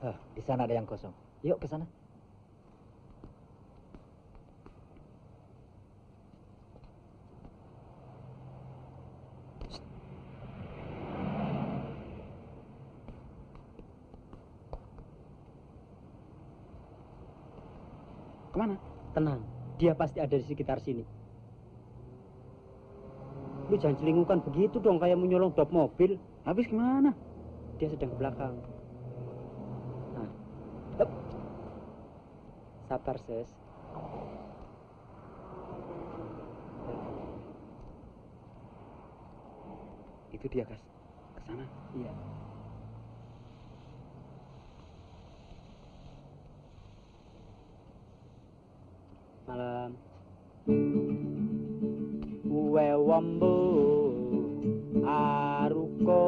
Hah, di sana ada yang kosong. Yuk ke sana. Ke mana? Tenang, dia pasti ada di sekitar sini. Lu jangan celingungkan begitu dong kayak mau nyolong dop mobil. Habis gimana? Dia sedang ke belakang. Hup. Sabar, Ses. Itu dia, Kas. Ke sana. Iya. Malam. Uwe wambu aruko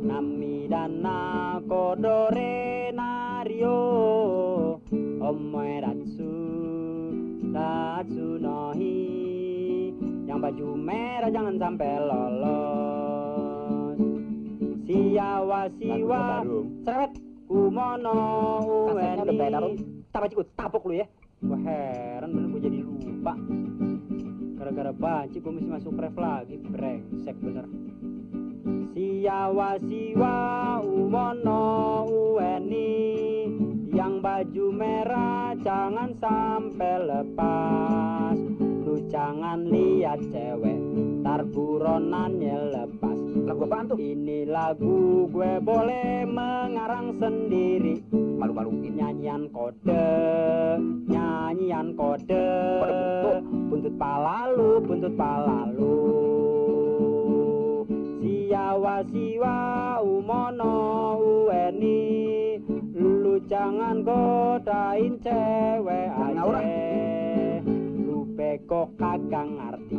namidana kodore nario omoeratsu tatsu nohi yang baju merah jangan sampai lolos. Siawa siwa cerewet kumono Kasetnya udah beredar, cikut, tapok lu ya. Wah heran bener gue jadi lupa. Gara-gara banci gue mesti masuk ref lagi. Brengsek bener. Siawa siwa jangan sampai lepas Lu jangan lihat cewek Ntar buronannya lepas Lagu apaan tuh? Ini lagu gue boleh mengarang sendiri Malu-maluin. Nyanyian kode Nyanyian kode Kode buntut. Buntut palalu Buntut palalu Siawa siwa umono ueni Lu jangan godain cewek aja. Lu bego kagak ngerti?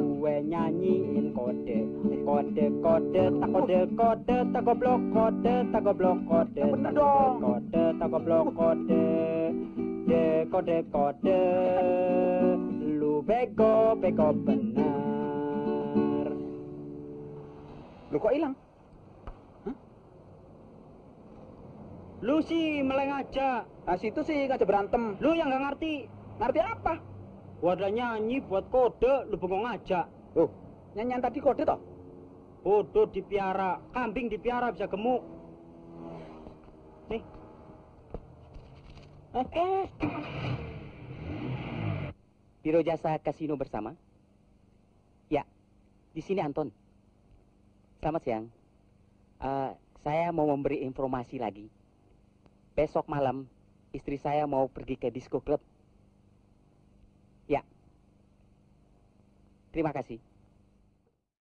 Gue nyanyiin kode. Kode kode tak kode kode tak goblok kode tak goblok kode tak kode tak goblok kode. De kode kode. Lu bego bego bener. Lu kok hilang? Lu sih meleng aja Nah, situ sih ngajak berantem. lu yang nggak ngerti Ngerti apa? ada nyanyi buat kode lu bengong aja Loh, nyanyian tadi kode toh? bodoh dipiara kambing dipiara bisa gemuk nih eh, eh. Biro Jasa Kasino bersama? Ya, di sini Anton. Selamat siang. Eh, saya mau memberi informasi lagi. Besok malam istri saya mau pergi ke disco club. Ya. Terima kasih.